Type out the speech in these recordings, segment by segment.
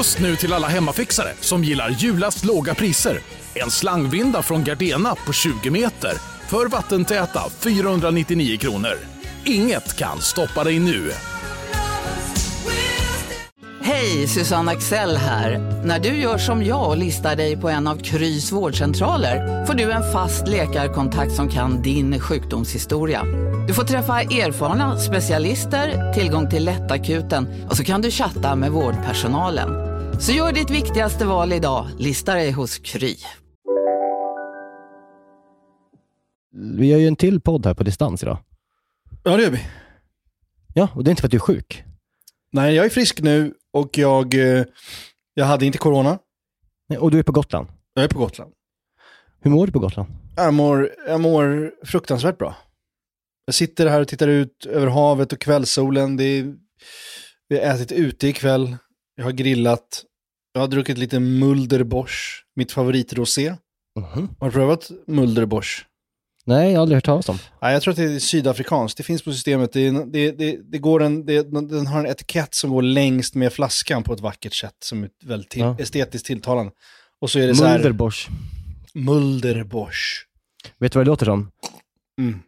Just nu till alla hemmafixare som gillar julast låga priser. En slangvinda från Gardena på 20 meter för vattentäta 499 kronor. Inget kan stoppa dig nu. Hej, Susanne Axel här. När du gör som jag och listar dig på en av Krys vårdcentraler får du en fast läkarkontakt som kan din sjukdomshistoria. Du får träffa erfarna specialister, tillgång till lättakuten och så kan du chatta med vårdpersonalen. Så gör ditt viktigaste val idag, lista dig hos Kry. Vi gör ju en till podd här på distans idag. Ja, det gör vi. Ja, och det är inte för att du är sjuk. Nej, jag är frisk nu och jag, eh, jag hade inte corona. Nej, Och du är på Gotland. Jag är på Gotland. Hur mår du på Gotland? Jag mår, jag mår fruktansvärt bra. Jag sitter här och tittar ut över havet och kvällssolen. Det är, vi har ätit ute ikväll. Jag har grillat. Jag har druckit lite Mulderbosch, mitt favoritrosé. Har du prövat Mulderbosch? Nej, jag har aldrig hört talas om. Nej, jag tror att det är sydafrikanskt. Det finns på systemet. Det, är- det, det, det går en, det, den har en etikett som går längst med flaskan på ett vackert sätt som är väldigt till, Ja. estetiskt tilltalande. Och så är det så här... Mulderbosch. Mulderbosch. Vet du vad det låter som? Mm.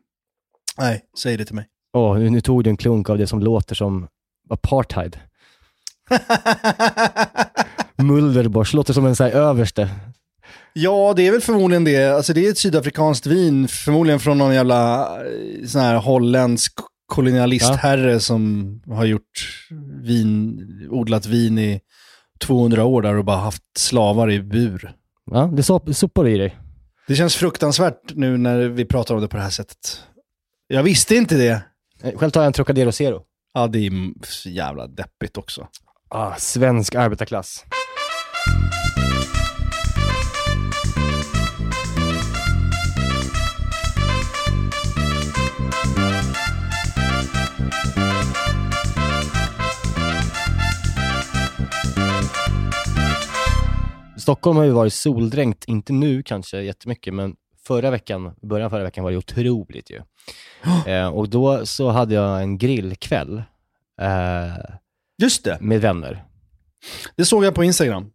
Nej, säg det till mig. Åh, nu, nu tog du en klunk av det som låter som apartheid. Mulderbosch, låter som en så här överste. Ja, det är väl förmodligen det. Alltså det är ett sydafrikanskt vin, förmodligen från någon jävla eh, sån här holländsk kolonialistherre som har gjort vin, odlat vin i 200 år där och bara haft slavar i bur. Ja, det sop, sopar i dig. Det känns fruktansvärt nu när vi pratar om det på det här sättet. Jag visste inte det. Eh, Själv tar jag en Trocadero Zero. Ja, det är jävla deppigt också. Ah, svensk arbetarklass. Stockholm har ju varit soldränkt, inte nu kanske jättemycket, men förra veckan, början av förra veckan var det otroligt ju. Eh, och då så hade jag en grillkväll eh, Just det, med vänner. det såg jag på Instagram.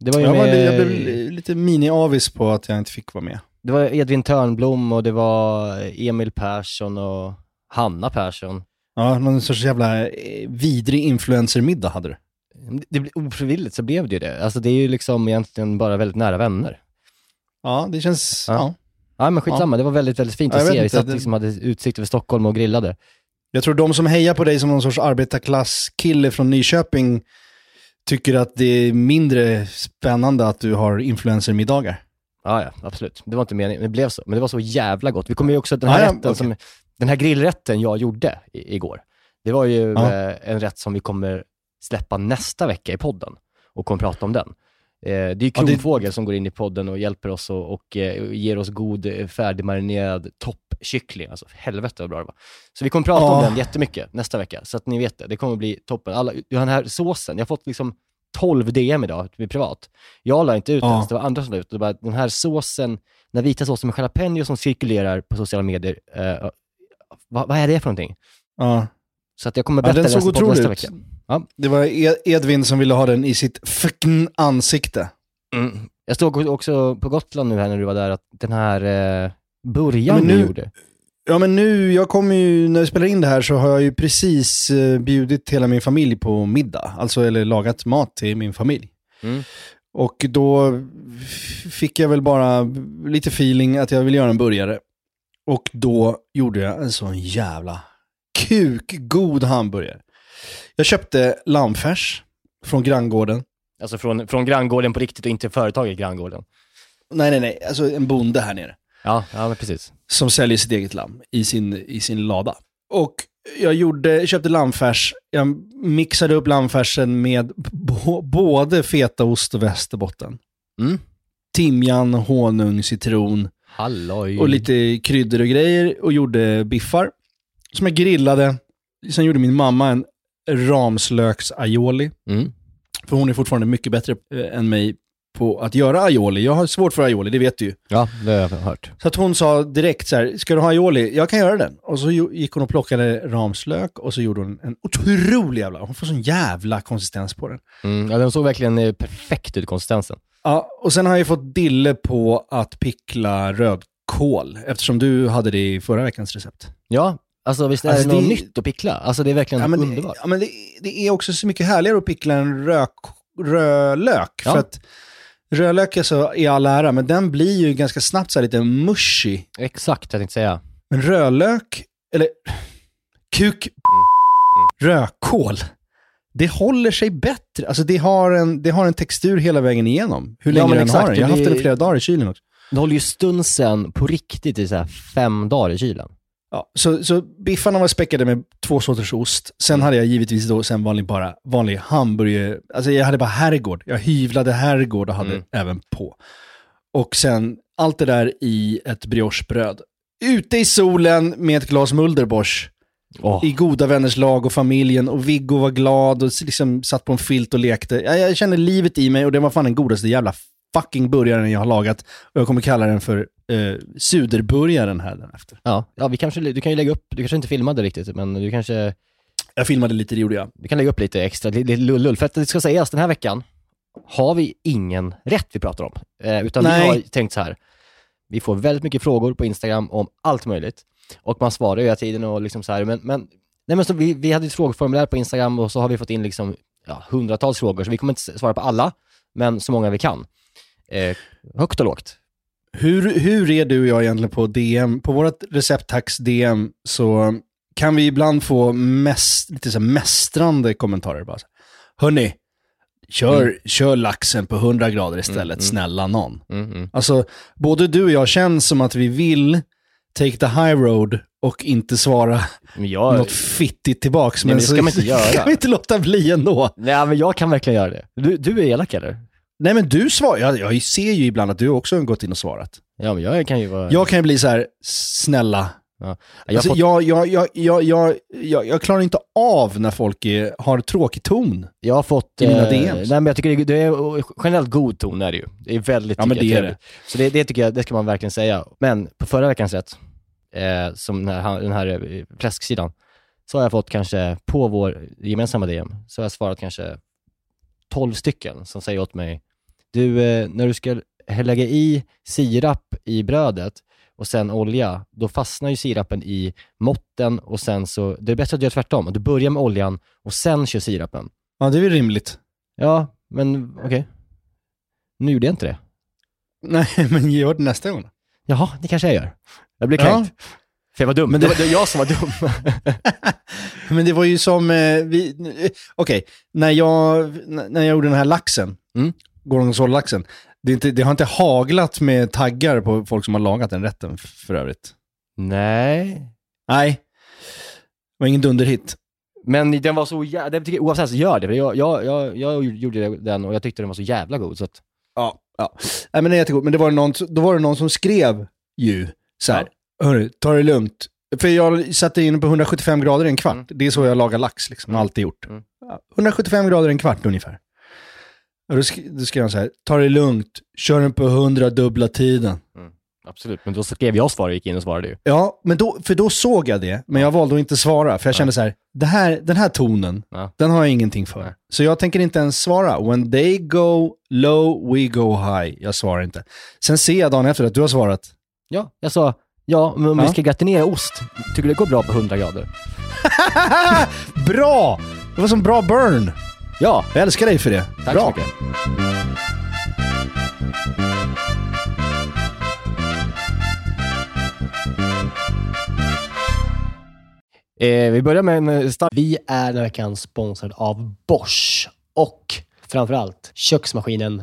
Det var ju Jag, var, med, jag blev lite mini-avis på att jag inte fick vara med. det var Edvin Törnblom och det var Emil Persson och Hanna Persson. Ja, någon sorts jävla eh, vidrig influencermiddag hade du. Det blev ofrivilligt så blev det ju det. Alltså det är ju liksom egentligen bara väldigt nära vänner. Ja, det känns... Ja. Ja. Ja men skitsamma, det var väldigt, väldigt fint Ja, att jag se. Vi satt det- liksom, hade utsikt över Stockholm och grillade. Jag tror de som hejar på dig som någon sorts arbetarklasskille från Nyköping tycker att det är mindre spännande att du har influencermiddagar. Ja, ja, absolut. Det var inte meningen, det blev så. Men det var så jävla gott. Vi kommer ju också, den här Ja, ja, rätten okej. som, den här grillrätten jag gjorde i, igår, det var ju Ja. eh, en rätt som vi kommer släppa nästa vecka i podden och kommer prata om den. Eh, det är ju Ja, det- Kronfågel som går in i podden och hjälper oss och, och eh, ger oss god eh, färdigmarinerad toppkyckling. Alltså helvete vad bra det var. Så vi kommer prata om Ja. den jättemycket nästa vecka, så att ni vet det. Det kommer bli toppen. Alla, den här såsen, jag har fått liksom 12 DM idag, privat. Jag la inte ut Ja. ens, det var andra som la ut. Det var den här såsen, den vita såsen med jalapeno som cirkulerar på sociala medier, eh, vad, vad är det för någonting? Ja. Så att jag kommer Ja, berätta den det såg otrolig nästa vecka. Ja. Det var Ed- Edvin som ville ha den i sitt fucking ansikte. Mm. Jag stod också på Gotland nu här när du var där, att den här eh, början Ja, men du nu- gjorde. Ja men nu, jag kommer ju, när vi spelar in det här så har jag ju precis eh, bjudit hela min familj på middag. Alltså, eller lagat mat till min familj. Mm. Och då fick jag väl bara lite feeling att jag vill göra en burgare. Och då gjorde jag en sån jävla kukgod hamburgare. Jag köpte lammfärs från granngården. Alltså från, från granngården på riktigt och inte företaget granngården. Nej, nej, nej, alltså en bonde här nere. Ja, ja men precis. som säljer sitt eget lamm i sin, i sin lada. Och jag gjorde, köpte lammfärs, jag mixade upp lammfärsen med både fetaost och västerbotten. Mm. Timjan, honung, citron Halloj. och lite kryddor och grejer och gjorde biffar. Som jag grillade. Sen gjorde min mamma en ramslöks aioli. Mm. För hon är fortfarande mycket bättre eh, än mig på att göra aioli. Jag har svårt för aioli, det vet du ju. Ja, det har jag hört. Så att hon sa direkt så här, ska du ha aioli? Jag kan göra den. Och så gick hon och plockade ramslök och så gjorde hon en otrolig jävla, hon får sån jävla konsistens på den. Mm, ja, den såg verkligen eh, perfekt ut, konsistensen. Ja, och sen har jag ju fått dille på att pickla rödkål, eftersom du hade det i förra veckans recept. Ja, alltså visst är Alltså, det något det- nytt att pickla? Alltså det är verkligen Ja, men, det, underbart. ja, men det, det är också så mycket härligare att pickla en rök, rödlök. Ja. För att rödlök alltså, är all ära, men den blir ju ganska snabbt så lite mushy. Exakt, jag tänkte säga. Men rödlök, eller kuk, rödkål, det håller sig bättre. Alltså det har en, det har en textur hela vägen igenom. Hur Ja, länge men den exakt, har den. Jag har det haft den i flera dagar i kylen också. Det håller ju stunsen på riktigt i så fem dagar i kylen. Ja, så, så biffarna var späckade med två sorters ost. Sen hade jag givetvis då sen vanlig, bara, vanlig hamburgare. Alltså jag hade bara herrgård. Jag hyvlade herrgård och hade Mm. även på. Och sen allt det där i ett briochebröd. Ute i solen med ett glas Mulderbosch. Åh, I goda vänners lag och familjen. Och Viggo var glad och liksom satt på en filt och lekte. Jag, jag kände livet i mig och det var fan den godaste jävla fucking burgaren jag har lagat. Och jag kommer kalla den för eh, suderburgaren här efter. Ja, ja vi kanske, du kan ju lägga upp, du kanske inte filmade riktigt, men du kanske, Jag filmade lite, det gjorde jag. du kan lägga upp lite extra, lite lull För att det ska sägas, den här veckan har vi ingen rätt vi pratar om. Eh, utan Nej. vi har tänkt så här, vi får väldigt mycket frågor på Instagram om allt möjligt. Och man svarar ju hela tiden och liksom så här, men, men, nej men så vi, vi hade ett frågeformulär på Instagram och så har vi fått in liksom, ja, hundratals frågor, så vi kommer inte svara på alla, men så många vi kan. Eh, högt och lågt. Hur, hur är du och jag egentligen på DM? På vårt recepttax DM så kan vi ibland få mest, lite så mästrande kommentarer. Bara så. Hörni, kör, kör laxen på 100 grader istället, Mm, mm. snälla någon. Mm, mm. Alltså, både du och jag känns som att vi vill take the high road och inte svara Men jag, något fittigt tillbaks. Nej, men det så ska man inte göra. kan vi inte låta bli ändå. nej men jag kan verkligen göra det. Du, du är elak eller? Nej men du svarar, jag, jag ser ju ibland att du också har gått in och svarat. Ja men jag kan ju vara... Jag kan ju bli så här, snälla, jag har Alltså, fått, jag, jag, jag, jag, jag, jag, jag klarar inte av när folk är, har tråkig ton. jag har fått... i mina eh, DMs. Nej men jag tycker det, det är generellt god ton är det ju. Det är väldigt, Ja, men jag, det är trevligt. Så det, det tycker jag, det ska man verkligen säga. Men på förra veckans rätt, eh, som den här, den här eh, fläsksidan, så har jag fått kanske, på vår gemensamma DM, så har jag svarat kanske 12 stycken som säger åt mig, du, eh, när du ska lägga i sirap i brödet och sen olja, då fastnar ju sirapen i måtten och sen så, det är bättre att göra tvärtom, att du börjar med oljan och sen kör sirapen. Ja, det är väl rimligt. Ja, men okej. Nu gjorde jag inte det. Nej, men gör det nästa gång. Jaha, det kanske jag gör. Jag blir Ja. kränkt. För jag var dum. Men det... var, det var jag som var dum. Men det var ju som, eh, vi, okej, när, jag, när jag gjorde den här laxen, Mm. Gorgonzola-laxen, det, är inte, det har inte haglat med taggar på folk som har lagat den rätten för övrigt. Nej. Nej, det var ingen dunderhit. Men den var så jävla... Oavsett så gör det. För jag, jag, jag, jag gjorde den och jag tyckte den var så jävla god. Så att, Ja, ja. Nej, men det är jättegott. Men det var någon, då var det någon som skrev ju så här, hörru, ta det lugnt. För jag satte in på 175 grader i en kvart. Mm. Det är så jag lagar lax, liksom. Har alltid gjort. Mm. Ja, 175 grader i en kvart ungefär. Och då, sk- då skrev han så här, ta det lugnt, kör den på 100 dubbla tiden. absolut. Men då skrev jag svar och gick in och svarade ju. Ja, men då, för då såg jag det, men jag valde att inte svara. För jag kände så här, det här den här tonen, den har jag ingenting för. Så jag tänker inte ens svara. When they go low, we go high. Jag svarar inte. Sen ser jag dagen efter att du har svarat. Ja, jag sa, ja, men om vi ska gratinera ost, tycker du det går bra på 100 grader? bra! Det var som bra burn. Ja, Jag älskar dig för det. tack bra. så mycket. Eh, vi börjar med en eh, start. Vi är den här veckan sponsrade av Bosch och framförallt köksmaskinen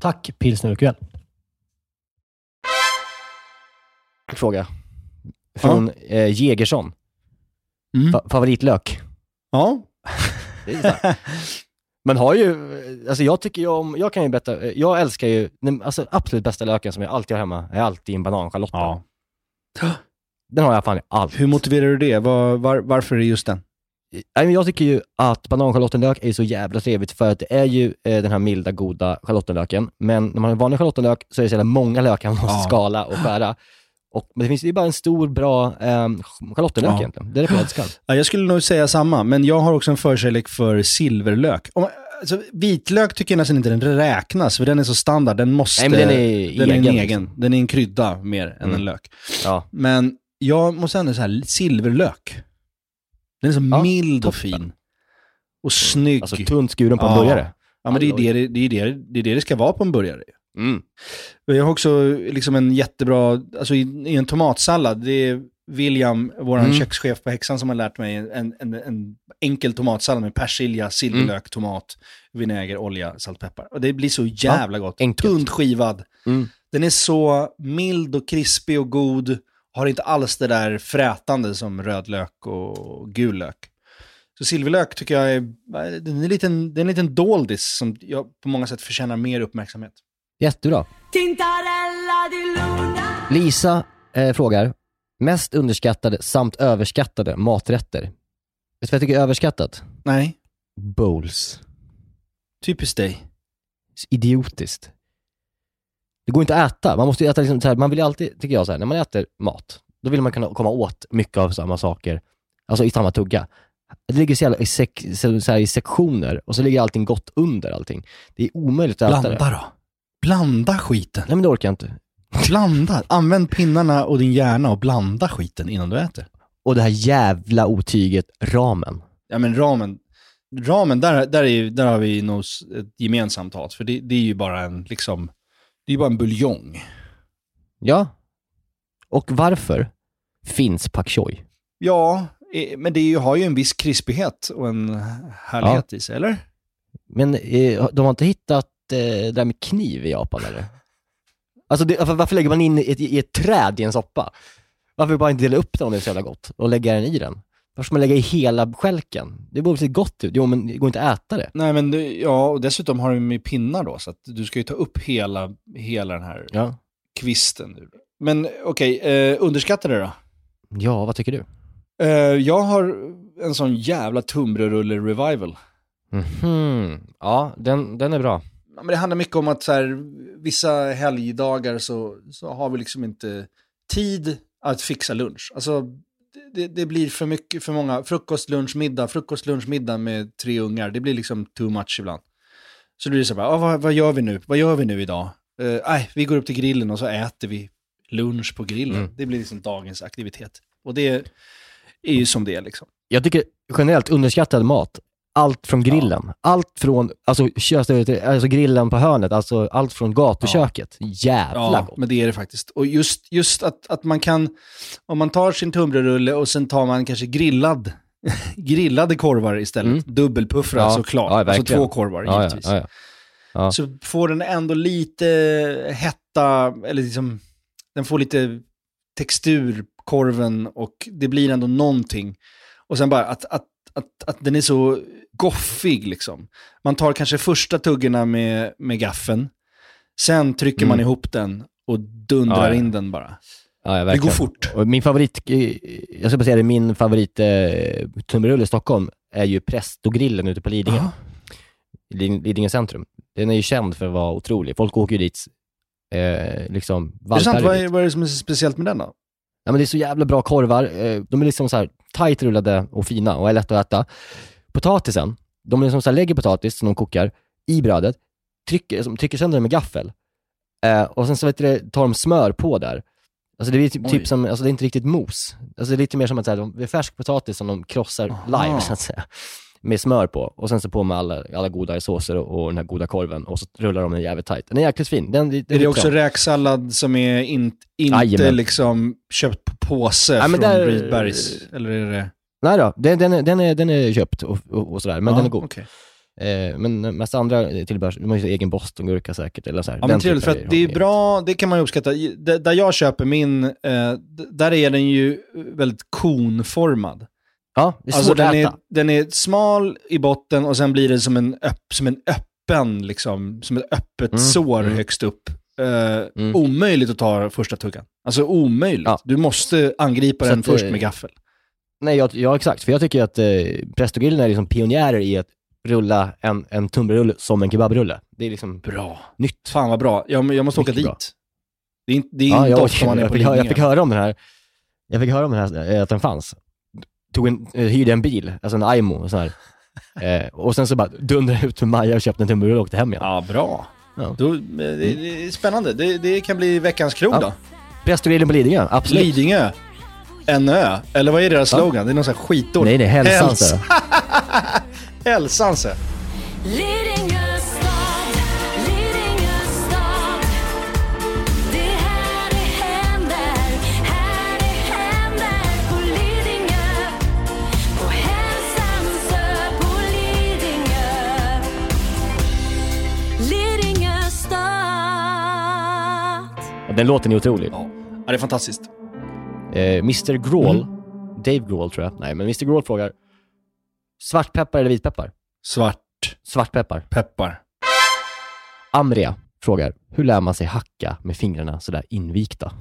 Tack Pilsner Urquell. fråga. Från eh, Jägersson. Mm. Fa- favoritlök? Ja. Man har ju, alltså jag tycker ju om, jag kan ju berätta, eh, jag älskar ju, alltså absolut bästa löken som jag alltid har hemma, är alltid en bananschalotten. Ja. Den har jag fan i allt. Hur motiverar du det? Var, var, varför är det just den? Jag tycker ju att bananschalottenlök är så jävla trevligt för att det är ju eh, den här milda, goda schalottenlöken. Men när man har en vanlig schalottenlök så är det så jävla många lökar man måste Ja. skala och skära. Och, men det finns ju bara en stor, bra eh, schalottenlök Ja. egentligen. Det är det jag älskar. Ja, jag skulle nog säga samma, men jag har också en förkärlek för silverlök. Om, alltså, vitlök tycker jag nästan inte den räknas, för den är så standard. Den måste... Nej, den är den är en egen, egen. liksom. Den är en krydda mer än Mm. en lök. Ja. Men jag måste ändå säga silverlök. Den är så Ja, mild och toppen. fin. Och snygg. Alltså tunt skuren på en Ja. burgare. ja, men det är det det, är det, det är det det ska vara på en burgare. Mm. Och Jag har också liksom en jättebra, alltså i, i en tomatsallad, det är William, vår Mm. kökschef på Häxan, som har lärt mig en, en, en enkel tomatsallad med persilja, silverlök, tomat, vinäger, olja, salt, peppar. Och det blir så jävla gott. enkelt. Tunt skivad. Mm. Den är så mild och krispig och god. Har inte alls det där frätande som rödlök och gul lök. Så silverlök tycker jag är, den är en liten, det är en liten doldis som jag på många sätt förtjänar mer uppmärksamhet. Jättebra. Lisa eh, frågar, mest underskattade samt överskattade maträtter? Vet du vad jag tycker är överskattat? Nej, Bowls. typiskt dig. idiotiskt. Det går inte att äta. Man måste ju äta liksom så här, man vill ju alltid, tycker jag så här, när man äter mat, då vill man kunna komma åt mycket av samma saker, alltså i samma tugga. Det ligger så jävla i, sek, så, här, i sektioner och så ligger allting gott under allting. Det är omöjligt att äta det. Blanda då. Blanda skiten. Nej men det orkar jag inte. Blanda. Använd pinnarna och din hjärna och blanda skiten innan du äter. Och det här jävla otyget ramen. Ja men ramen, ramen där, där, är, där har vi nog ett gemensamt hat. För det, det är ju bara en, liksom, det är ju bara en buljong. Ja. Och varför finns pak choi? Ja, eh, men det ju, har ju en viss krispighet och en härlighet i sig, eller? Men eh, de har inte hittat eh, det där med kniv i Japan eller? Alltså det, varför, varför lägger man in ett, i ett träd i en soppa? Varför bara inte dela upp den om det är så jävla gott och lägga den i den? Varför ska man lägga i hela skälken? Det borde se gott ut. Jo men det går inte att äta det. Nej men det, ja, och dessutom har de med pinnar då, så att du ska ju ta upp hela, hela den här Ja. kvisten. Men okej, eh, underskatta det då? Ja, vad tycker du? Eh, jag har en sån jävla tunnbrödsrulle-revival. Mhm. Ja, den, den är bra. Ja, men det handlar mycket om att så här, vissa helgdagar så, så har vi liksom inte tid att fixa lunch. Alltså, det, det blir för mycket, för många. Frukost, lunch, middag, frukost, lunch, middag med tre ungar. Det blir liksom too much ibland. Så då blir det så här, ah, vad, vad gör vi nu? Vad gör vi nu idag? Nej, vi går upp till grillen och så äter vi lunch på grillen. Mm. Det blir liksom dagens aktivitet. Och det är ju som det är liksom. Jag tycker generellt underskattad mat, allt från grillen. Allt från, alltså, alltså grillen på hörnet, alltså allt från gatuköket. Jävla Ja, gott. men det är det faktiskt. Och just, just att, att man kan, om man tar sin tunnbrödsrulle och sen tar man kanske grillad, grillade korvar istället. Mm. Dubbelpuffrad Ja, såklart. ja, alltså två korvar Ja, ja, givetvis. ja, ja. Ja. Så får den ändå lite hetta, eller liksom, den får lite textur, korven, och det blir ändå någonting. Och sen bara att, att, att, att den är så goffig liksom. Man tar kanske första tuggorna med, med gaffeln, sen trycker man Mm. ihop den och dundrar Ja, in den bara. Ja, Det går fort. Och min favorit, eh, jag ska bara säga det, min favorit eh, tunnbrödsrulle i Stockholm är ju Prestogrillen ute på Lidingö. Lid- Lidingö centrum. Den är ju känd för att vara otrolig. Folk åker ju dit, eh, liksom, Är det sant? valpar Vad är, vad är det som är så speciellt med den då? Ja, men det är så jävla bra korvar. Eh, De är liksom så här tight rullade och fina och är lätta att äta. Potatisen, de liksom så lägger potatis som de kokar i brödet, trycker, som trycker sönder den med gaffel. Eh, och sen så vet du, tar de smör på där. Alltså det är typ, typ som, alltså det är inte riktigt mos. Alltså det är lite mer som att så här, de, det är färsk potatis som de krossar Aha. live så att säga. Med smör på. Och sen så på med alla, alla goda såser och, och den här goda korven. Och så rullar de den jävligt tight. Den är jäkligt fin. Den, den, Är det också räksallad som är in, inte Jajamän. liksom köpt på påse Ja, från där- Rydbergs? Eller är det... Nej då, den, den, är, den, är, den är köpt och, och, och sådär, men Ja, den är god. okej. Eh, men massa andra tillbehör, de har ju egen bostongurka säkert. Eller så här, Ja, men trevligt, för att det är bra, det kan man ju uppskatta. D- där jag köper min, eh, där är den ju väldigt konformad. Ja, det är svårt Alltså den att är, äta. den är smal i botten och sen blir det som en, öpp, som en öppen, liksom, som ett öppet Mm, sår mm. högst upp. Eh, Mm. Omöjligt att ta första tuggan. Alltså omöjligt. Ja. Du måste angripa Så den att, först eh, med gaffel. Nej, jag, ja exakt. För jag tycker att eh, Prestogrillen är liksom pionjärer i att rulla en, en tunnbrödsrulle som en kebabrulle. Det är liksom Bra. nytt. Fan vad bra. Jag, jag måste åka Mycket dit. Det är, inte- det är Ja, inte jag, ofta man är jag, på höra- jag Lidingö. fick höra om den här, jag fick höra om den här, att den fanns. Tog en, eh, hyrde en bil, alltså en Aimo, sån här. Eh, och sen så bara dundrade jag ut med Maja och köpte en tunnbrödsrulle och åkte hem igen. Ja, bra. Ja. Då, eh, det, det är spännande. Det, det kan bli veckans krog Ja. då. Prestogrillen på Lidingö, absolut. Lidingö. En ö. Eller vad är deras slogan? Det är någon sån här skitord. Nej, det är hälsan. Häls- Den låten är otrolig. Ja, det är fantastiskt. Eh, Mr Grawl, Mm. Dave Grawl tror jag, nej men Mr Grawl frågar, svartpeppar eller vitpeppar? Svart Svartpeppar. peppar. Amria frågar, hur lär man sig hacka med fingrarna sådär invikta?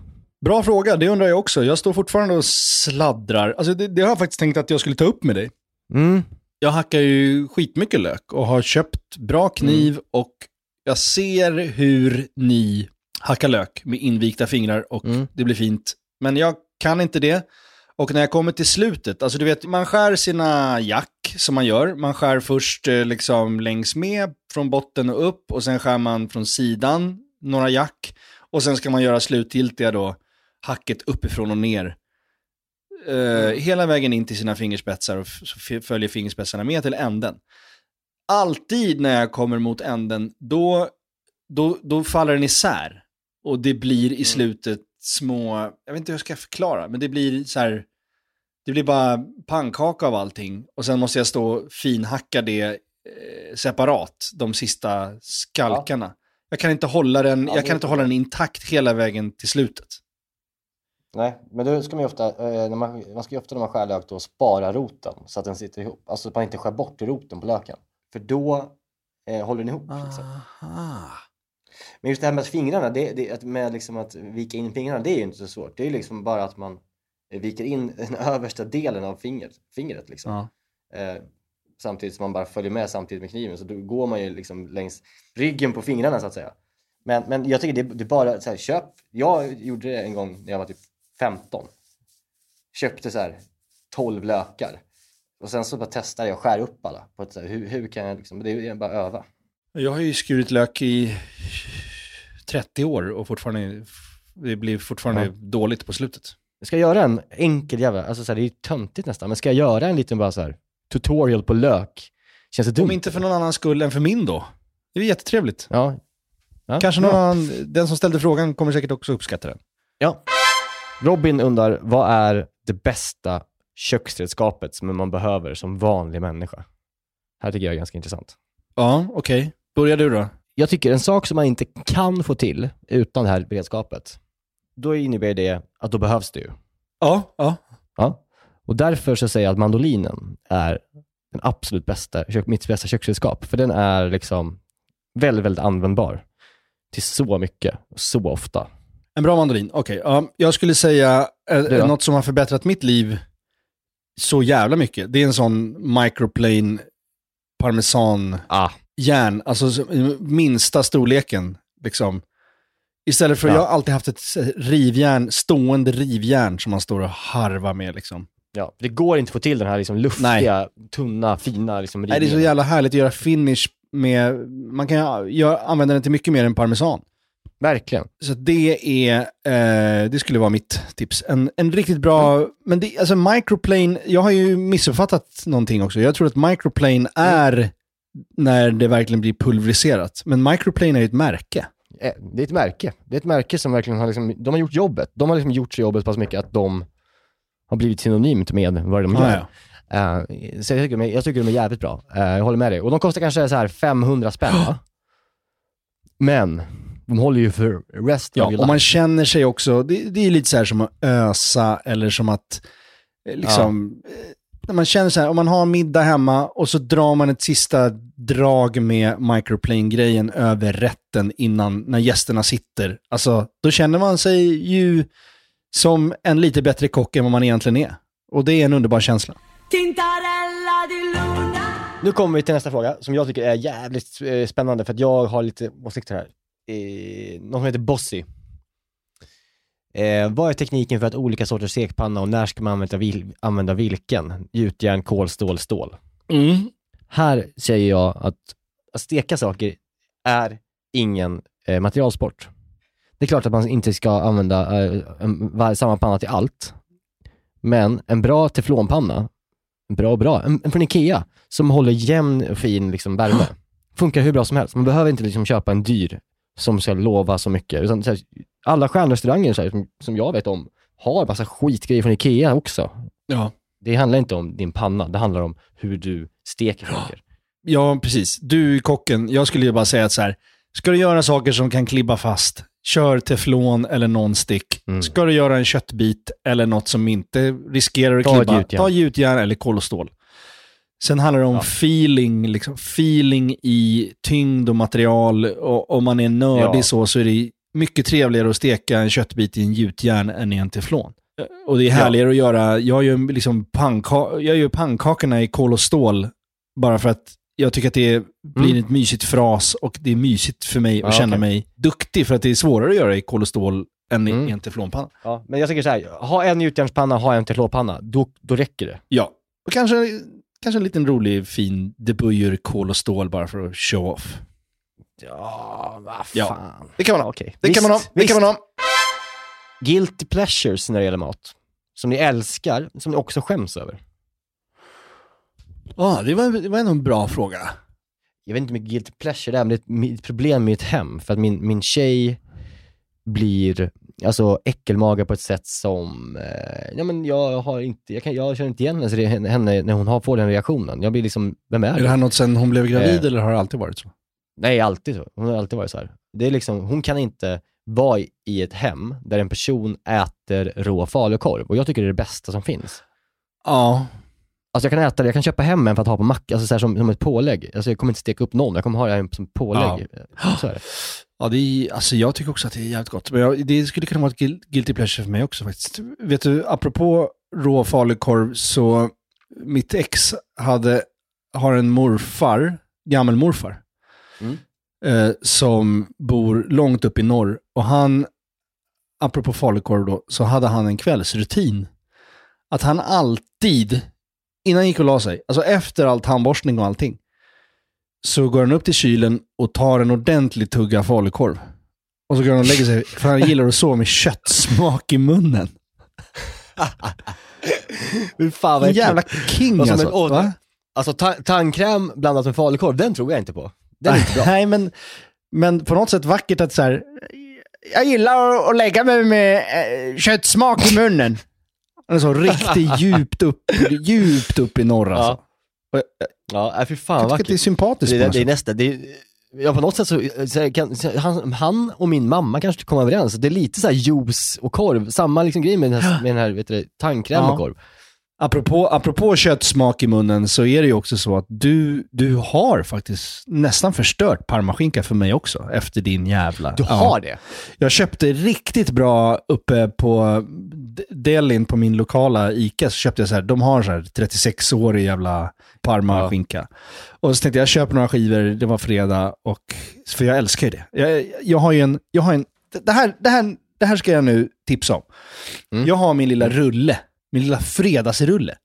Bra fråga, det undrar jag också. Jag står fortfarande och sladdrar. Alltså det, det har jag faktiskt tänkt att jag skulle ta upp med dig. Mm, Jag hackar ju skitmycket lök och har köpt bra kniv och jag ser hur ni hackar lök med invikta fingrar och Mm. det blir fint. Men jag kan inte det. Och när jag kommer till slutet, alltså du vet, man skär sina jack som man gör. Man skär först eh, liksom längs med från botten och upp och sen skär man från sidan några jack. Och sen ska man göra slutgiltiga då, hacket uppifrån och ner. Eh, hela vägen in till sina fingerspetsar och följer fingerspetsarna med till änden. Alltid när jag kommer mot änden, då, då, då faller den isär. Och det blir i slutet små, jag vet inte hur jag ska förklara, men det blir så här, det blir bara pannkaka av allting. Och sen måste jag stå och finhacka det eh, separat, de sista skalkarna. Jag kan inte hålla den, Ja, jag det- kan inte hålla den intakt hela vägen till slutet. Nej, men då ska man ju ofta, eh, när man, man ska ofta när man skär lök då spara roten så att den sitter ihop. Alltså att man inte skär bort roten på löken. För då eh, håller den ihop. Liksom. Men just det här med fingrarna, det, det, att med liksom att vika in fingrarna, det är ju inte så svårt. Det är liksom bara att man viker in den översta delen av fingret. fingret liksom. Ja. eh, samtidigt som man bara följer med samtidigt med kniven. Så då går man ju liksom längs ryggen på fingrarna så att säga. Men, men jag tycker det, det är bara så här, köp. Jag gjorde det en gång när jag var typ 15. Köpte så här 12 lökar. Och sen så bara testade jag att skära upp alla. På ett, så här, hur, hur kan jag liksom, det är bara öva. Jag har ju skurit lök i 30 år och fortfarande, det blir fortfarande Ja. dåligt på slutet. Jag ska göra en enkel jävla, alltså så här, det är ju töntigt nästan, men ska jag göra en liten bara så här tutorial på lök? Känns det dumt? Om inte för någon annan skull än för min då. Det är jättetrevligt. Ja. ja. Kanske någon annan, den som ställde frågan kommer säkert också uppskatta den. Ja. Robin undrar, vad är det bästa köksredskapet som man behöver som vanlig människa? Här tycker jag är ganska intressant. Ja, okej. Börja du då. Jag tycker en sak som man inte kan få till utan det här redskapet, då innebär det att då behövs det ju. Ja, ja. Ja. Och därför så säger jag att mandolinen är den absolut bästa, mitt bästa köksredskap. För den är liksom väldigt, väldigt användbar till så mycket, och så ofta. En bra mandolin, okej. Ja, jag skulle säga då? något som har förbättrat mitt liv så jävla mycket. Det är en sån microplane parmesan Ah, järn, alltså så- minsta storleken. Liksom. Istället för, Ja. jag har alltid haft ett rivjärn, stående rivjärn som man står och harvar med. Liksom. ja. Det går inte att få till den här liksom luftiga, tunna, fina liksom Nej, det är så jävla härligt att göra finish med, man kan göra, använda den till mycket mer än parmesan. Verkligen. Så det är, eh, det skulle vara mitt tips. En, en riktigt bra, men det, alltså microplane, jag har ju missuppfattat någonting också. Jag tror att microplane är när det verkligen blir pulveriserat. Men microplane är ju ett märke. Eh, Det är ett märke. Det är ett märke som verkligen har, liksom, de har gjort jobbet. De har liksom gjort sig jobbet så pass mycket att de har blivit synonymt med vad de Ah, gör. ja. Eh, så jag tycker, jag tycker de är jävligt bra. Eh, jag håller med dig. Och de kostar kanske så här 500 spänn va? Men de håller ju för resten av Ja, your och man känner sig också, det, det är lite så här som att ösa eller som att, liksom, eh, när man känner så här, om man har middag hemma och så drar man ett sista drag med microplane-grejen över rätten innan, när gästerna sitter. Alltså, då känner man sig ju som en lite bättre kock än vad man egentligen är. Och det är en underbar känsla. Tintarella di luna Nu kommer vi till nästa fråga som jag tycker är jävligt eh, spännande för att jag har lite åsikter här. Eh, någon som heter Bossy. Eh, vad är tekniken för att olika sorters stekpanna och när ska man använda, vil- använda vilken? Gjutjärn, kol, stål, stål. Här säger jag att att steka saker är ingen eh, materialsport. Det är klart att man inte ska använda eh, en, samma panna till allt. Men en bra teflonpanna, bra och bra, en, en från Ikea, som håller jämn och fin liksom, värme. Funkar hur bra som helst. Man behöver inte liksom, köpa en dyr som ska lova så mycket. Utan, så här, alla stjärnrestauranger så här, som, som jag vet om har massa skitgrejer från Ikea också. Ja. Det handlar inte om din panna, det handlar om hur du steker saker. Ja, precis. Du är kocken, jag skulle ju bara säga att så här, ska du göra saker som kan klibba fast, kör teflon eller non-stick. Mm. Ska du göra en köttbit eller något som inte riskerar att Ta klibba, gjutjärn. ta gjutjärn eller kol och stål. Sen handlar det om Ja. feeling, liksom feeling i tyngd och material. Och om man är nördig Ja. så, så är det mycket trevligare att steka en köttbit i en gjutjärn än i en teflon. Och det är härligare att göra, jag gör, liksom pankaka, jag gör pannkakorna i kol och stål bara för att jag tycker att det blir Mm. ett mysigt fras och det är mysigt för mig Ja, att känna okej. mig duktig för att det är svårare att göra i kol och stål än i- Mm. i en teflonpanna. Ja, men jag tycker så här, ha en gjutjärnspanna, ha en teflonpanna, då, då räcker det. Ja. Och kanske, kanske en liten rolig fin debujer kol och stål bara för att show off. Ja, vad Ja. fan. Det kan man ha. Okej. Det kan man ha. Det kan man ha. Guilty pleasures när det gäller mat. Som ni älskar, som ni också skäms över. Ja, det var, det var ändå en bra fråga. Jag vet inte hur mycket guilty pleasure det är, men det är ett problem med ett hem. För att min, min tjej blir alltså äckelmaga på ett sätt som, eh, ja men jag har inte, jag, kan, jag känner inte igen hennes re- henne när hon har, får den reaktionen. Jag blir liksom, vem är Är det? det här något sen hon blev gravid Eh. eller har det alltid varit så? Nej, alltid så. Hon har alltid varit så här. Det är liksom, hon kan inte vara i- ett hem där en person äter rå falukorv. Och jag tycker det är det bästa som finns. Ja. Alltså jag kan äta det, jag kan köpa hem en för att ha på macka, alltså så här som, som ett pålägg. Alltså jag kommer inte steka upp någon, jag kommer ha det som pålägg. Så är det. Ja, det är, alltså jag tycker också att det är jävligt gott. Men jag, det skulle kunna vara ett guil- guilty pleasure för mig också faktiskt. Vet du, apropå rå falukorv, så mitt ex hade, har en morfar, gammelmorfar, Mm. eh, som bor långt upp i norr. Och han, apropå falukorv då, så hade han en kvällsrutin. Att han alltid, innan han gick och la sig, alltså efter all tandborstning och allting, så går han upp till kylen och tar en ordentlig tugga falukorv. Och så går han och lägger sig, för han gillar att sova med köttsmak i munnen. Fan En jävla king alltså. Alltså ta- tandkräm blandat med falukorv, den tror jag inte på. Den är inte bra. Nej, men, men på något sätt vackert att så här, jag gillar att- lägga mig med eh, köttsmak i munnen. Alltså riktigt djupt upp, djupt upp i norr alltså. Och jag, Ja, nej, fy fan jag att det är vackert. sympatiskt Det, det, det är nästa, det är, ja på något sätt så, så kan, han, han och min mamma kanske kommer överens. Det är lite så här juice och korv, samma liksom grej med den här, med den här vet du, tandkräm Ja. och korv. Apropå, apropå köttsmak i munnen så är det ju också så att du, du har faktiskt nästan förstört parmaskinka för mig också efter din jävla... Du Ja. har det? Jag köpte riktigt bra uppe på Delin på min lokala Ica. Så köpte jag så här, de har så här 36-årig jävla parmaskinka. Och så tänkte jag, jag köper några skivor, det var fredag, och, för jag älskar ju det. Jag, jag har ju en, jag har en det, här, det, här, det här ska jag nu tipsa om. Mm. Jag har min lilla rulle, min lilla fredagsrulle.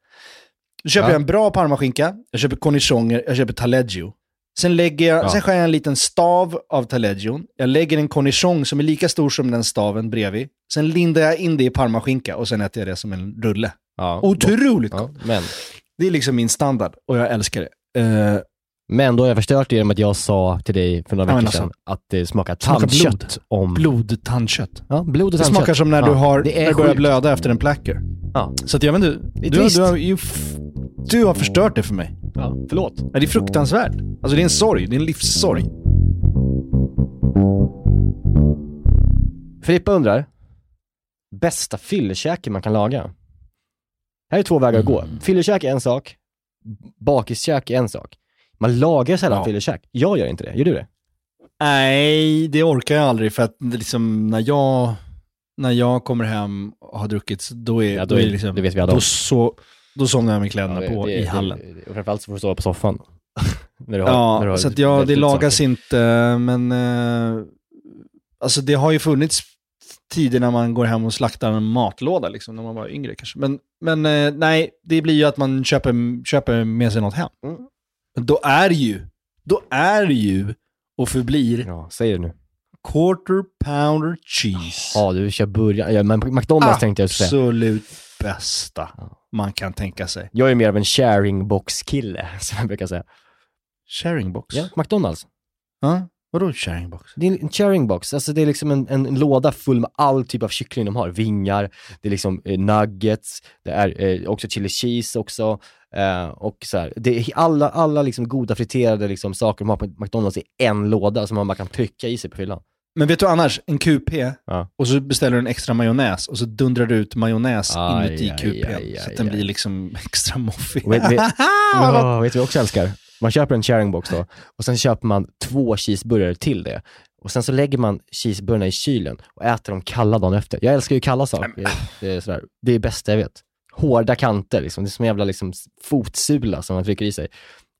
Då köper Ja. jag en bra parmaskinka, jag köper cornichoner, jag köper taleggio. Sen, lägger jag, Ja. sen skär jag en liten stav av taleggio. Jag lägger en cornichon som är lika stor som den staven bredvid. Sen lindar jag in det i parmaskinka och sen äter jag det som en rulle. Ja. Otroligt gott. Ja, men, Det är liksom min standard och jag älskar det. Eh, men då har jag förstört det genom att jag sa till dig för några veckor alltså, sedan att det smakar tandkött blod. om... blodtandkött. Ja, blod och Det smakar som när du, har, när du börjar sjukt. blöda efter en placker. Ja. Så att jag vet inte, du, du har ju f- Du har förstört det för mig. Ja, förlåt. Nej, det är fruktansvärt. Alltså det är en sorg, det är en livssorg. Filippa undrar, bästa fyllekäke man kan laga? Här är två vägar att gå. Mm. Fyllekäk är en sak, bakiskäk är en sak. Man lagar sällan Ja. fyllekäk. Jag gör inte det. Gör du det? Nej, det orkar jag aldrig för att liksom när jag, när jag kommer hem och har druckit, då är, Ja, då då är liksom, det vet vi alla då, så, då somnar jag med kläderna det- på det- i hallen. det- Och framförallt så får du sova på soffan. har, Ja, så att ja, det lagas saker. inte, men eh, alltså det har ju funnits tider när man går hem och slaktar en matlåda, liksom, när man var yngre kanske. Men, men eh, nej, det blir ju att man köper, köper med sig något hem. Mm. Då är ju, då är ju och förblir Ja, säg det nu. quarter pounder cheese. Ja, du kör burgare. Ja, men McDonalds tänkte jag säga. Absolut bästa man kan tänka sig. Jag är mer av en sharing box-kille, som jag brukar säga. Sharing box? Ja, McDonalds. Ja, vadå sharing box? Det är en sharing box, alltså det är liksom en, en låda full med all typ av kyckling de har. Vingar, det är liksom eh, nuggets, det är eh, också chili cheese också. Eh, och så här, det är alla, alla liksom goda friterade liksom saker de har på McDonalds i en låda som man bara kan trycka i sig på fyllan. Men vet du annars, en QP Ja. och så beställer du en extra majonnäs och så dundrar du ut majonnäs Aj, inuti aj, aj, så aj, att den aj. blir liksom extra moffig. Vet, vet, oh, vet du vad jag också älskar? Man köper en sharing box då och sen köper man två cheeseburgare till det. Och sen så lägger man cheeseburgarna i kylen och äter dem kalla dagen efter. Jag älskar ju kalla saker. Det, det, är sådär. det är det bästa jag vet. Hårda kanter, liksom. det är som en jävla liksom, fotsula som man trycker i sig.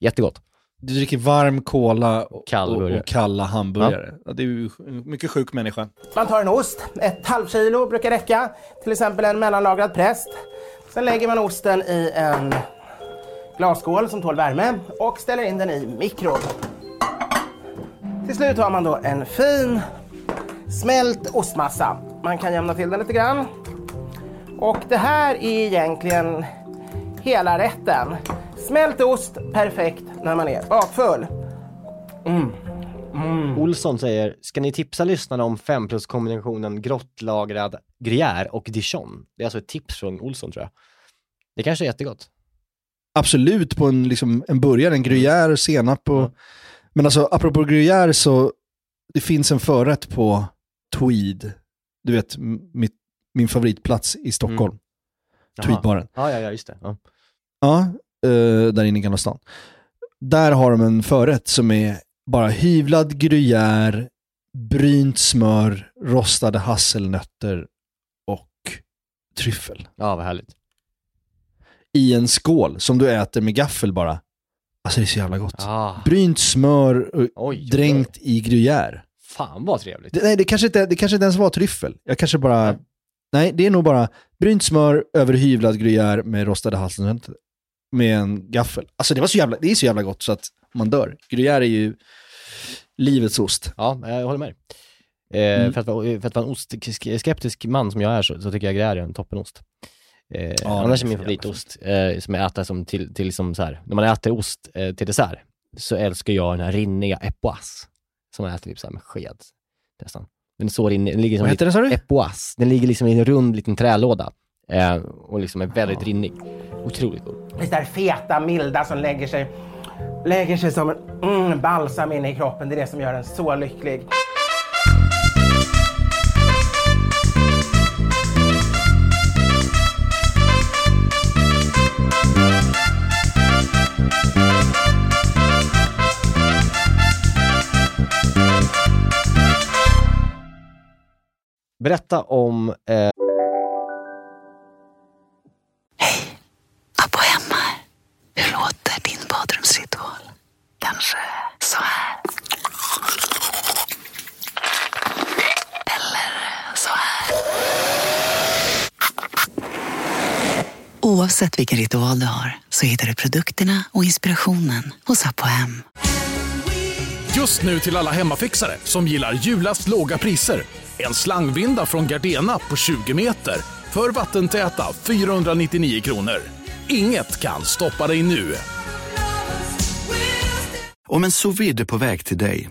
Jättegott. Du dricker varm cola och, Kall och, och kalla hamburgare. Ja. det är ju mycket sjuk människa. Man tar en ost, ett halvkilo brukar räcka, till exempel en mellanlagrad präst. Sen lägger man osten i en glasskål som tål värme och ställer in den i mikron. Till slut har man då en fin smält ostmassa. Man kan jämna till den lite grann. Och det här är egentligen hela rätten. Smält ost, perfekt när man är bakfull. Mm. Mm. Olsson säger, ska ni tipsa lyssnarna om 5 plus kombinationen grottlagrad gruyère och dijon? Det är alltså ett tips från Olsson tror jag. Det kanske är jättegott. Absolut på en, liksom, en burgare, en gruyère, senap och... Men alltså apropå gruyère så, det finns en förrätt på Tweed. Du vet, mitt, min favoritplats i Stockholm. Tweedbaren. Ja, ja, ja, just det. Ja. Ja, eh, där inne i Gamla stan. Där har de en förrätt som är bara hyvlad gruyère, brynt smör, rostade hasselnötter och tryffel. ja, vad härligt. I en skål som du äter med gaffel bara. Alltså det är så jävla gott. Ah, Brynt smör och oj, dränkt i gruyère. Fan vad trevligt. Det, nej, det kanske, inte, det kanske inte ens var tryffel. Jag kanske bara... Nej, det är nog bara brynt smör över hyvlad gruyère med rostade hasselnötter. Med en gaffel. Alltså det, var så jävla, det är så jävla gott så att man dör. Gruyère är ju livets ost. Ja, jag håller med. Eh, Mm. för, att för att vara en ostskeptisk man som jag är så, så tycker jag gruyère är en toppenost. Eh, annars är min favoritost, eh, som jag äter som till, till liksom så här, när man äter ost eh, till dessert, så älskar jag den här rinniga epoisse, som man äter typ så här med sked nästan. Den är så rinnig, den ligger som Vad heter den sa du? epoisse, den ligger liksom i en rund liten trälåda eh, och liksom är väldigt rinnig. Otroligt god. Det där feta, milda som lägger sig, lägger sig som en mm, balsam inne i kroppen. Det är det som gör en så lycklig. Berätta om eh, Abbo hemma. Hur låter din badrumsritual? Kanske så här. Eller så här. Oavsett vilken ritual du har så hittar du produkterna och inspirationen hos Apohem. Just nu till alla hemmafixare som gillar julast låga priser. En slangvinda från Gardena på 20 meter för vattentäta 499 kronor. Inget kan stoppa dig nu. Om en sous på väg till dig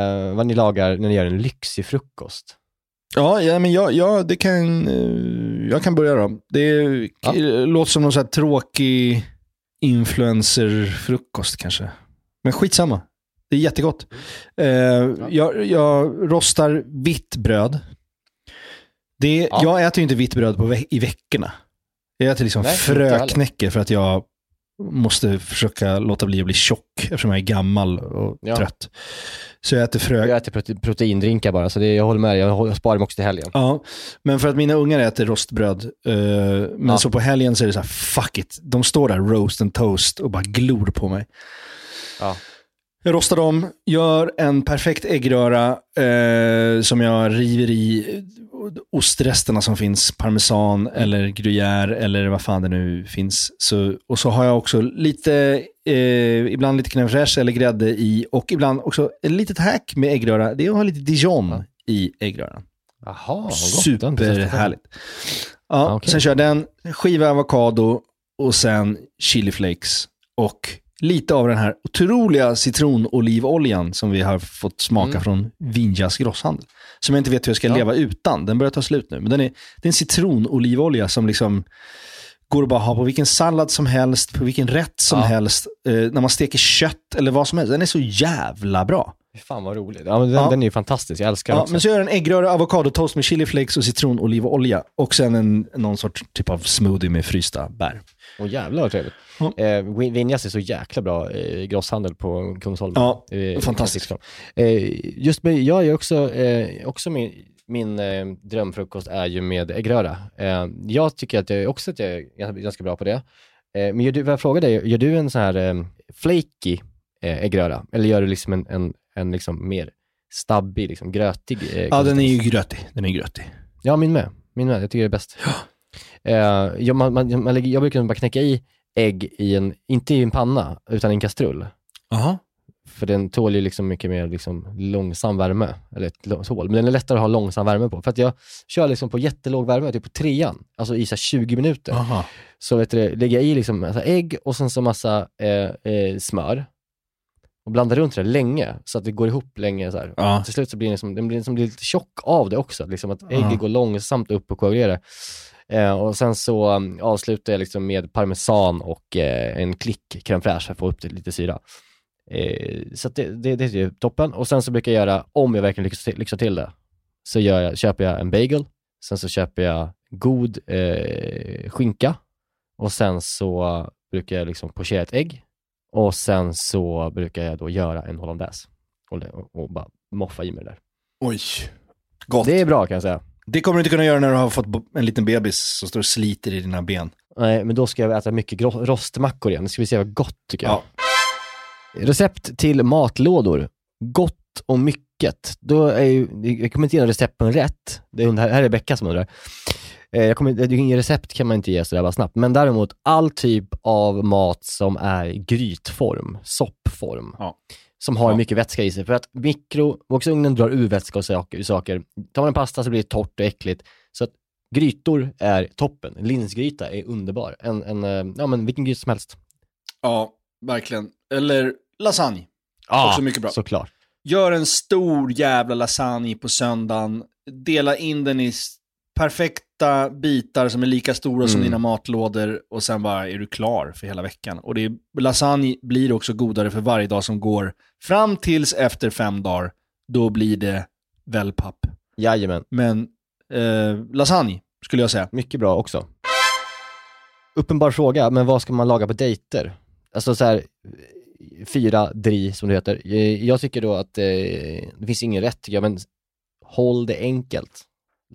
Eh, vad ni lagar när ni gör en lyxig frukost. Ja, ja men jag, jag, det kan, eh, jag kan börja då. Det är, Ja. låter som någon så tråkig influencerfrukost kanske. Men skitsamma. Det är jättegott. Eh, jag, jag rostar vitt bröd. Det, Ja. Jag äter ju inte vitt bröd på ve- i veckorna. Jag äter liksom fröknäcke för att jag måste försöka låta bli att bli tjock eftersom jag är gammal och Ja. trött. Så jag äter frö... Jag äter prote- proteindrinkar bara, så det, jag håller med. Jag, sparar dem också till helgen. Ja, men för att mina ungar äter rostbröd, eh, men Ja. så på helgen så är det så här, fuck it. De står där roast and toast och bara glor på mig. Ja. Jag rostar dem, gör en perfekt äggröra eh, som jag river i ostresterna som finns, parmesan eller gruyère eller vad fan det nu finns. Så, och så har jag också lite, eh, ibland lite crème fraîche eller grädde i och ibland också ett litet hack med äggröra. Det är att ha lite dijon i äggröran. Jaha, vad. Superhärligt. Ja, Ja, okej. Sen kör jag den, skiva avokado och sen chili flakes. Och lite av den här otroliga citronolivoljan som vi har fått smaka Mm. från Vinjas grosshandel. Som jag inte vet hur jag ska leva utan. Den börjar ta slut nu. Men den är, det är en citronolivolja som liksom går att bara ha på vilken sallad som helst, på vilken rätt som Ja. helst. Eh, när man steker kött eller vad som helst. Den är så jävla bra. Fan vad roligt. Ja, men den, Ja. den är ju fantastisk. Jag älskar den Ja, också. men så gör jag en äggröra, avokadotoast med chili flakes och citronolivolja. Och sen en, någon sorts typ av smoothie med frysta bär. Åh jävlar vad trevligt. Ja. Eh, Vin- Vinjas är så jäkla bra eh, grosshandel på Kungsholmen. Ja, Eh, fantastiskt. Eh, just med, jag är också, eh, också min, min eh, drömfrukost är ju med äggröra. Eh, jag tycker att jag också att jag är ganska bra på det. Eh, men gör du, vad jag frågar dig, gör du en sån här eh, flaky eh, äggröra? Eller gör du liksom en, en, en liksom mer stabbig, liksom grötig eh, Ja, den är ju grötig. Den är grötig. Ja, min med. Min med. Jag tycker det är bäst. Eh, jag, man, man, man lägger, jag brukar bara knäcka i ägg i en, inte i en panna, utan i en kastrull. Jaha. För den tål ju liksom mycket mer liksom långsam värme. Eller ett tål, men den är lättare att ha långsam värme på. För att jag kör liksom på jättelåg värme, typ på trean, alltså i så här 20 minuter. Aha. Så vet du, lägger jag i liksom massa ägg och sen så massa eh, eh, smör. Och blandar runt det länge, så att det går ihop länge. Så. Ja. Till slut så blir den, liksom, den blir liksom lite tjock av det också. Liksom att ägget Ja. går långsamt upp och koagulerar. Eh, och sen så um, avslutar jag liksom med parmesan och eh, en klick crème fraîche för att få upp det lite syra. Eh, så det, det, det är ju toppen. Och sen så brukar jag göra, om jag verkligen lyxar till, lyxar till det, så jag, köper jag en bagel, sen så köper jag god eh, skinka och sen så brukar jag liksom pochera ett ägg och sen så brukar jag då göra en hollandaise och, och, och bara moffa i mig det där. Oj. Gott. Det Det... är bra kan jag säga. kommer du inte kunna göra när du har fått en liten bebis som står och sliter i dina ben. Nej, men då ska jag äta mycket rostmackor igen. Det ska vi se vad gott tycker jag. Ja. Recept till matlådor. Gott och mycket. Då är ju, jag kommer inte ge recept på en rätt. Det är, här är Becka som undrar. Eh, Jag kommer, inget recept kan man inte ge sådär bara snabbt. Men däremot all typ av mat som är grytform, soppform. Ja. Som har Ja. mycket vätska i sig. För att mikrovågsugnen drar ur vätska och saker. saker. Tar man en pasta så blir det torrt och äckligt. Så att grytor är toppen. Linsgryta är underbar. En, en, eh, ja men vilken gryta som helst. Ja, verkligen. Eller lasagne. Ja, Också mycket bra. Såklart. Gör en stor jävla lasagne på söndagen. Dela in den i perfekta bitar som är lika stora som Mm. dina matlådor och sen bara är du klar för hela veckan. Och det är, lasagne blir också godare för varje dag som går. Fram tills efter fem dagar, då blir det wellpapp. Jajamän. Men eh, lasagne skulle jag säga. Mycket bra också. Uppenbar fråga, men vad ska man laga på dejter? Alltså så här, fyra dri som det heter. Eh, Jag tycker då att eh, det finns ingen rätt tycker jag, men håll det enkelt.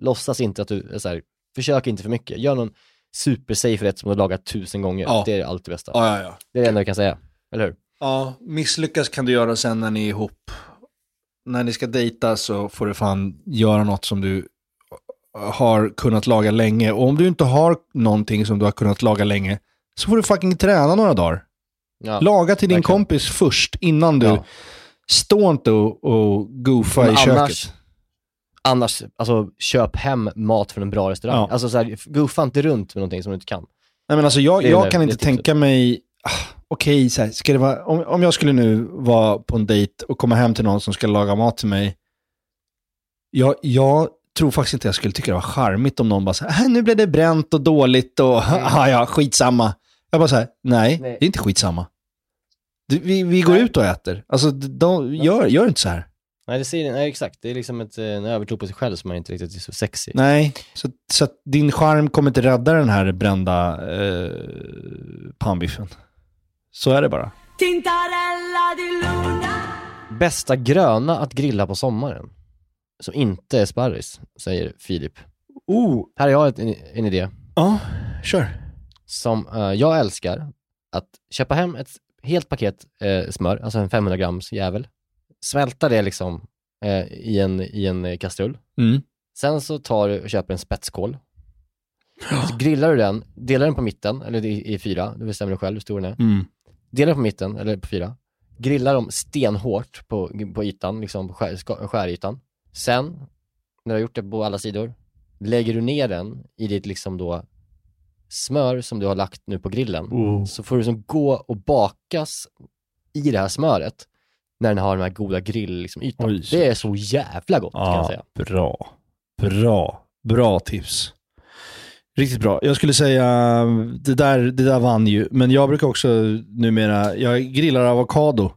Låtsas inte att du, är så här, försök inte för mycket. Gör någon supersafe rätt som du har lagat tusen gånger. Ja. Det är alltid det bästa. Ja, ja, ja. Det är det enda jag kan säga. Eller hur? Ja, misslyckas kan du göra sen när ni är ihop när ni ska dejta så får du fan göra något som du har kunnat laga länge. Och om du inte har någonting som du har kunnat laga länge, så får du fucking träna några dagar. Ja. Laga till din verkligen. kompis först, innan du... Ja. Stå inte och, och goofa Men i köket. Annars, alltså köp hem mat från en bra restaurang. Ja. Alltså så här, goofa inte runt med någonting som du inte kan. Nej, men alltså jag, jag kan inte tänka mig, ah, okej, här, ska det vara, om, om jag skulle nu vara på en dejt och komma hem till någon som ska laga mat till mig. Jag, jag tror faktiskt inte jag skulle tycka det var charmigt om någon bara så här, "Äh, nu blev det bränt och dåligt och ja, ja, skitsamma. Jag bara så här, nej, Nej. det är inte skitsamma. Vi, vi går ut och äter. Alltså, de, gör, gör inte så här. Nej, det säger, nej exakt. Det är liksom ett, eh, en övertro på sig själv som man inte riktigt är så sexig. Nej, så, så att din charm kommer inte rädda den här brända eh, pannbiffen. Så är det bara. Tintarella di luna Bästa gröna att grilla på sommaren. Som inte är sparris, säger Filip. Oh, Här har jag ett, en, en idé ja, kör. som eh, jag älskar. Att köpa hem ett helt paket eh, smör, alltså en 500 grams jävel. Svälta det liksom eh, i, en, i en kastrull. Mm. Sen så tar du och köper en spetskål. Så grillar du den, delar den på mitten, eller i, i fyra, du bestämmer du själv hur stor den är. Mm. Delar på mitten, eller på fyra. Grillar dem stenhårt på, på ytan, liksom på skär, skärytan. Sen, när du har gjort det på alla sidor, lägger du ner den i ditt liksom då smör som du har lagt nu på grillen. Så får du liksom gå och bakas i det här smöret när den har den här goda grill liksom, ytan. Det är så jävla gott kan jag säga. bra. Bra. Bra tips. Riktigt bra. Jag skulle säga, det där, det där vann ju. Men jag brukar också numera, jag grillar avokado,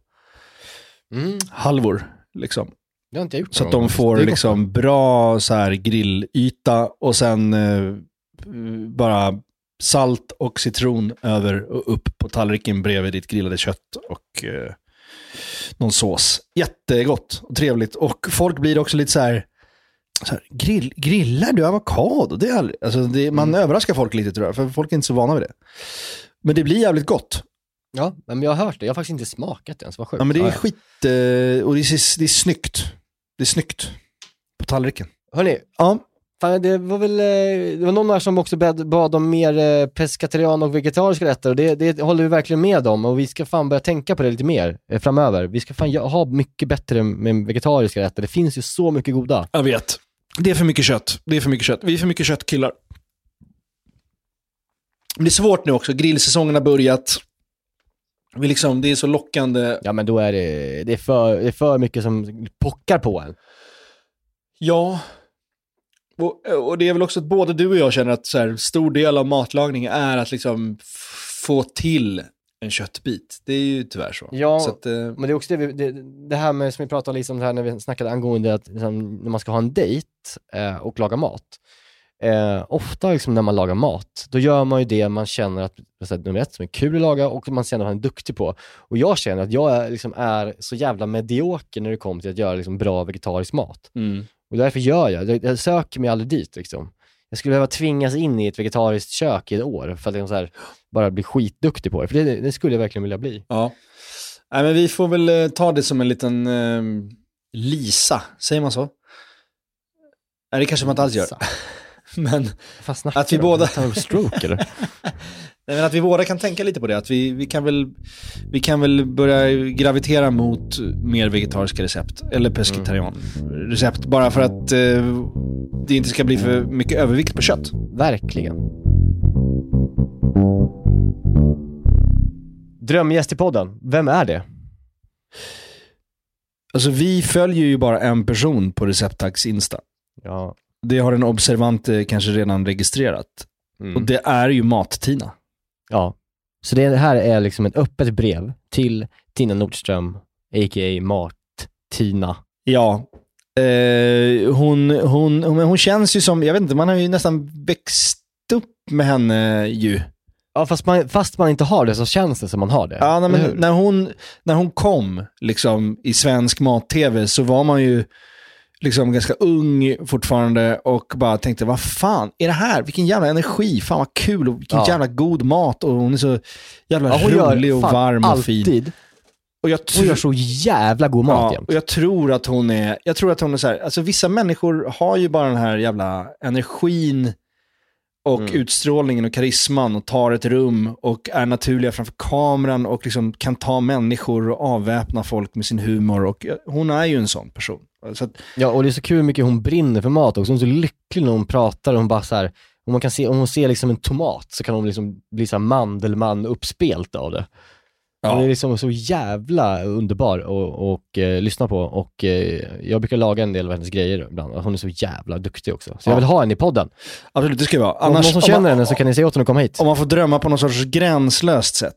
Mm, halvor, liksom. det har inte jag gjort Så att de får liksom bra så här grillyta och sen eh, bara salt och citron över och upp på tallriken bredvid ditt grillade kött och eh, någon sås. Jättegott och trevligt. Och folk blir också lite så här, så här grill, grillar du avokado? Det är aldrig, alltså det, man Mm. överraskar folk lite tror jag, för folk är inte så vana vid det. Men det blir jävligt gott. Ja, men jag har hört det. Jag har faktiskt inte smakat det ens. Vad sjukt. Ja, men det är skit, eh, och det är, det är snyggt. Det är snyggt på tallriken. Hörni, Ja, Fan, det var väl, eh, det var någon här som också bad, bad om mer eh, pescatarian och vegetariska rätter och det, det håller vi verkligen med om och vi ska fan börja tänka på det lite mer eh, framöver. Vi ska fan ha mycket bättre med vegetariska rätter. Det finns ju så mycket goda. Jag vet. Det är för mycket kött. Det är för mycket kött. Vi är för mycket köttkillar. Det är svårt nu också. Grillsäsongen har börjat. Vi liksom, det är så lockande. Ja men då är det, det är för, det är för mycket som pockar på en. Ja. Och, och det är väl också att både du och jag känner att så här, stor del av matlagning är att liksom få till en köttbit. Det är ju tyvärr så. Ja, så att, eh, Men det är också det, vi, det, det här med, som vi pratade liksom det här när vi snackade angående att liksom, när man ska ha en dejt eh, och laga mat. Eh, ofta liksom när man lagar mat, då gör man ju det man känner att, här, nummer ett, som är kul att laga och man känner att man är duktig på. Och jag känner att jag är, liksom, är så jävla medioker när det kommer till att göra liksom, bra vegetarisk mat. mm. Och därför gör jag, jag, jag söker mig aldrig dit liksom. Jag skulle behöva tvingas in i ett vegetariskt kök i ett år för att liksom, här, bara bli skitduktig på det. För det, det skulle jag verkligen vilja bli. Ja. Nej, men vi får väl eh, ta det som en liten eh, lisa. Säger man så? Nej, det kanske man inte alls gör. Men Att vi båda- du stroke eller? Nej, men att vi båda kan tänka lite på det. Att vi, vi, kan väl, vi kan väl börja gravitera mot mer vegetariska recept. Eller pescetarian-recept. Bara för att eh, det inte ska bli för mycket övervikt på kött. Verkligen. Drömgäst i podden, vem är det? Alltså vi följer ju bara en person på Receptax Insta. Ja. Det har en observant eh, kanske redan registrerat. Mm. Och det är ju Mat-Tina. Ja. Så det här är liksom ett öppet brev till Tina Nordström, a.k.a. Mart-Tina. Ja. Eh, hon, hon, hon, hon känns ju som, jag vet inte, man har ju nästan växt upp med henne ju. Ja, fast man, fast man inte har det så känns det som man har det. Ja, nej, men när, hon, när hon kom liksom, i svensk mat-tv så var man ju liksom ganska ung fortfarande och bara tänkte, vad fan är det här? Vilken jävla energi, fan vad kul och vilken Ja. jävla god mat och hon är så jävla Ja, hon gör rolig och fan varm och fin. alltid Och jag, Hon gör så jävla god mat ja, jämt. och jag tror att hon är, jag tror att hon är så här, alltså vissa människor har ju bara den här jävla energin och Mm. utstrålningen och karisman och tar ett rum och är naturliga framför kameran och liksom kan ta människor och avväpna folk med sin humor. Och hon är ju en sån person. Att, Ja, och det är så kul hur mycket hon brinner för mat också. Hon är så lycklig när hon pratar och hon bara så här, om man kan se, om hon ser liksom en tomat så kan hon liksom bli så här Mandelmann uppspelt av det. Hon är liksom så jävla underbar och, och eh, lyssna på och eh, jag brukar laga en del av hennes grejer ibland. Hon är så jävla duktig också. Så jag Ja. vill ha henne i podden. absolut, det ska vi vara. Om någon som om känner man, henne så kan ni säga åt henne att komma hit. om man får drömma på någon sorts gränslöst sätt.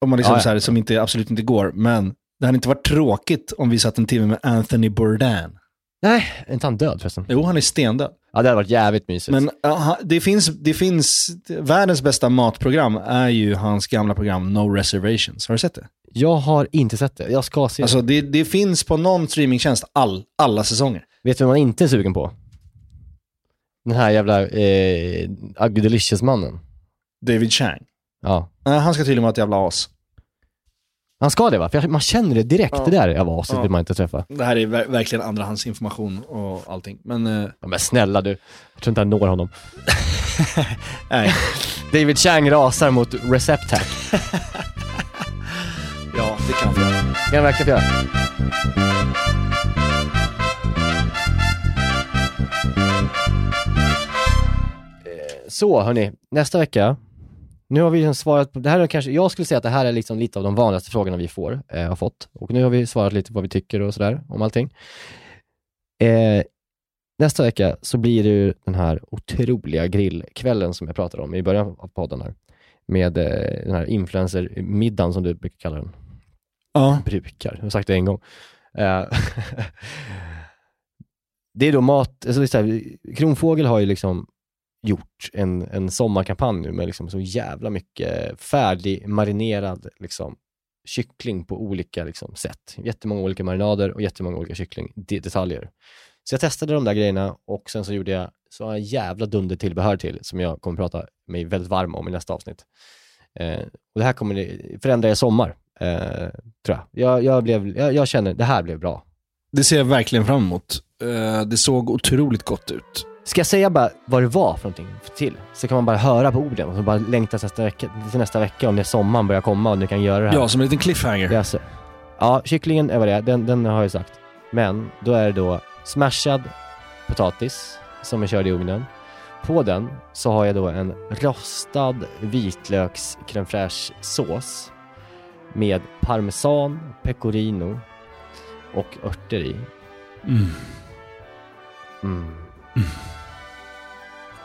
Om man liksom Ja, ja. så här, som inte, absolut inte går. Men det hade inte varit tråkigt om vi satt en timme med Anthony Bourdain. Nej, är inte han död förresten? Jo, han är stendöd. Ja, det hade varit jävligt mysigt. Men aha, det, finns, det finns, världens bästa matprogram är ju hans gamla program No Reservations. Har du sett det? Jag har inte sett det. Jag ska se Alltså det, det finns på någon streamingtjänst all, alla säsonger. Vet du vad man inte är sugen på? Den här jävla eh, Ugly Delicious-mannen. David Chang. Ja. Han ska tydligen vara ett jävla as. Han ska det va? För jag- man känner det direkt. Ja. Det där är aset Ja. vill man inte träffa. Det här är ver verkligen andrahandsinformation och allting. Men eh, Ja, men snälla du. Jag tror inte jag når honom. nej. David Chang rasar mot Recept Hack. ja, det kan vi göra. kan jag verkligen göra. Eh, Så hörni, nästa vecka. Nu har vi liksom svarat på, det här är kanske, jag skulle säga att det här är liksom lite av de vanligaste frågorna vi får, eh, har fått. Och nu har vi svarat lite på vad vi tycker och sådär om allting. Eh, nästa vecka så blir det ju den här otroliga grillkvällen som jag pratade om i början av podden här. Med eh, den här influencermiddagen som du brukar kalla den Ja. brukar, jag har sagt det en gång. Eh, det är då mat, alltså det är så här, Kronfågel har ju liksom gjort en, en sommarkampanj nu med liksom så jävla mycket färdig marinerad liksom, kyckling på olika liksom, sätt. Jättemånga olika marinader och jättemånga olika kycklingdetaljer. Så jag testade de där grejerna och sen så gjorde jag så en jävla dunder tillbehör till som jag kommer prata mig väldigt varm om i nästa avsnitt. Eh, och det här kommer det- förändra er sommar, eh, tror jag. Jag, jag, blev, jag. jag känner, det här blev bra. Det ser jag verkligen fram emot. Eh, det såg otroligt gott ut. Ska jag säga bara vad det var för någonting till? Så kan man bara höra på orden och så bara längta till nästa vecka, till nästa vecka om det är sommaren börjar komma och ni kan göra det här. Ja, som en liten cliffhanger. Alltså, ja, kycklingen är vad det är, den, den har jag sagt. Men då är det då smashad potatis som är körd i ugnen. På den så har jag då en rostad vitlöks crème fraîche sås med parmesan, pecorino och örter i. Mm. Mm.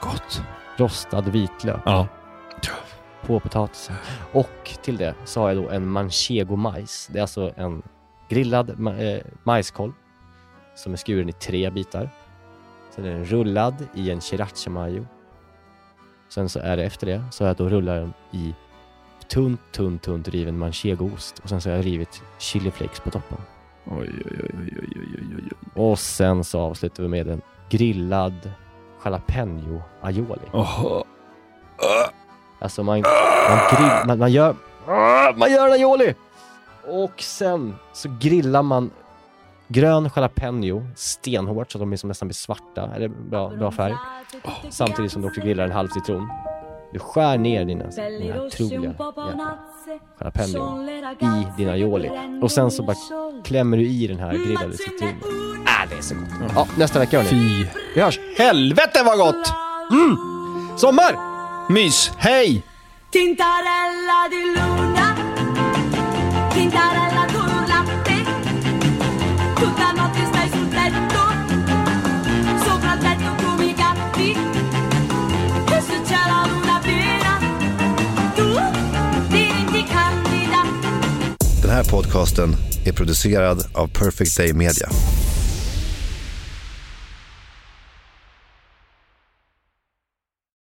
Gott. Rostad vitlök Ja. på potatisen. Och till det så har jag då en manchego-majs. Det är alltså en grillad ma- eh, majskolv som är skuren i tre bitar. Sen är den rullad i en sriracha mayo. Sen så är det efter det så har jag då rullat den i tunt, tunt, tunt riven manchegoost och sen så har jag rivit chiliflakes på toppen. Oj, oj, oj, oj, oj, oj, oj. Och sen så avslutar vi med en grillad jalapeno aioli. Åh. Alltså man, man, grill, man, man gör man gör en aioli! Och sen så grillar man grön jalapeno stenhårt så att de är som nästan blir svarta, eller bra, bra färg. Samtidigt som du också grillar en halv citron. Du skär ner dina, här otroliga jalapeno i din aioli. Och sen så bara klämmer du i den här grillade citronen. Det är så gott. Ja, nästa vecka hörni. Fy. Vi hörs! Helvete vad gott! Sommar! Mys. Hej! Tintarella di luna, tintarella un latte, tutta notte stai sul letto, sopra il letto come i gatti, e se c'è la luna piena, tu diventi candida. Den här podcasten är producerad av Perfect Day Media.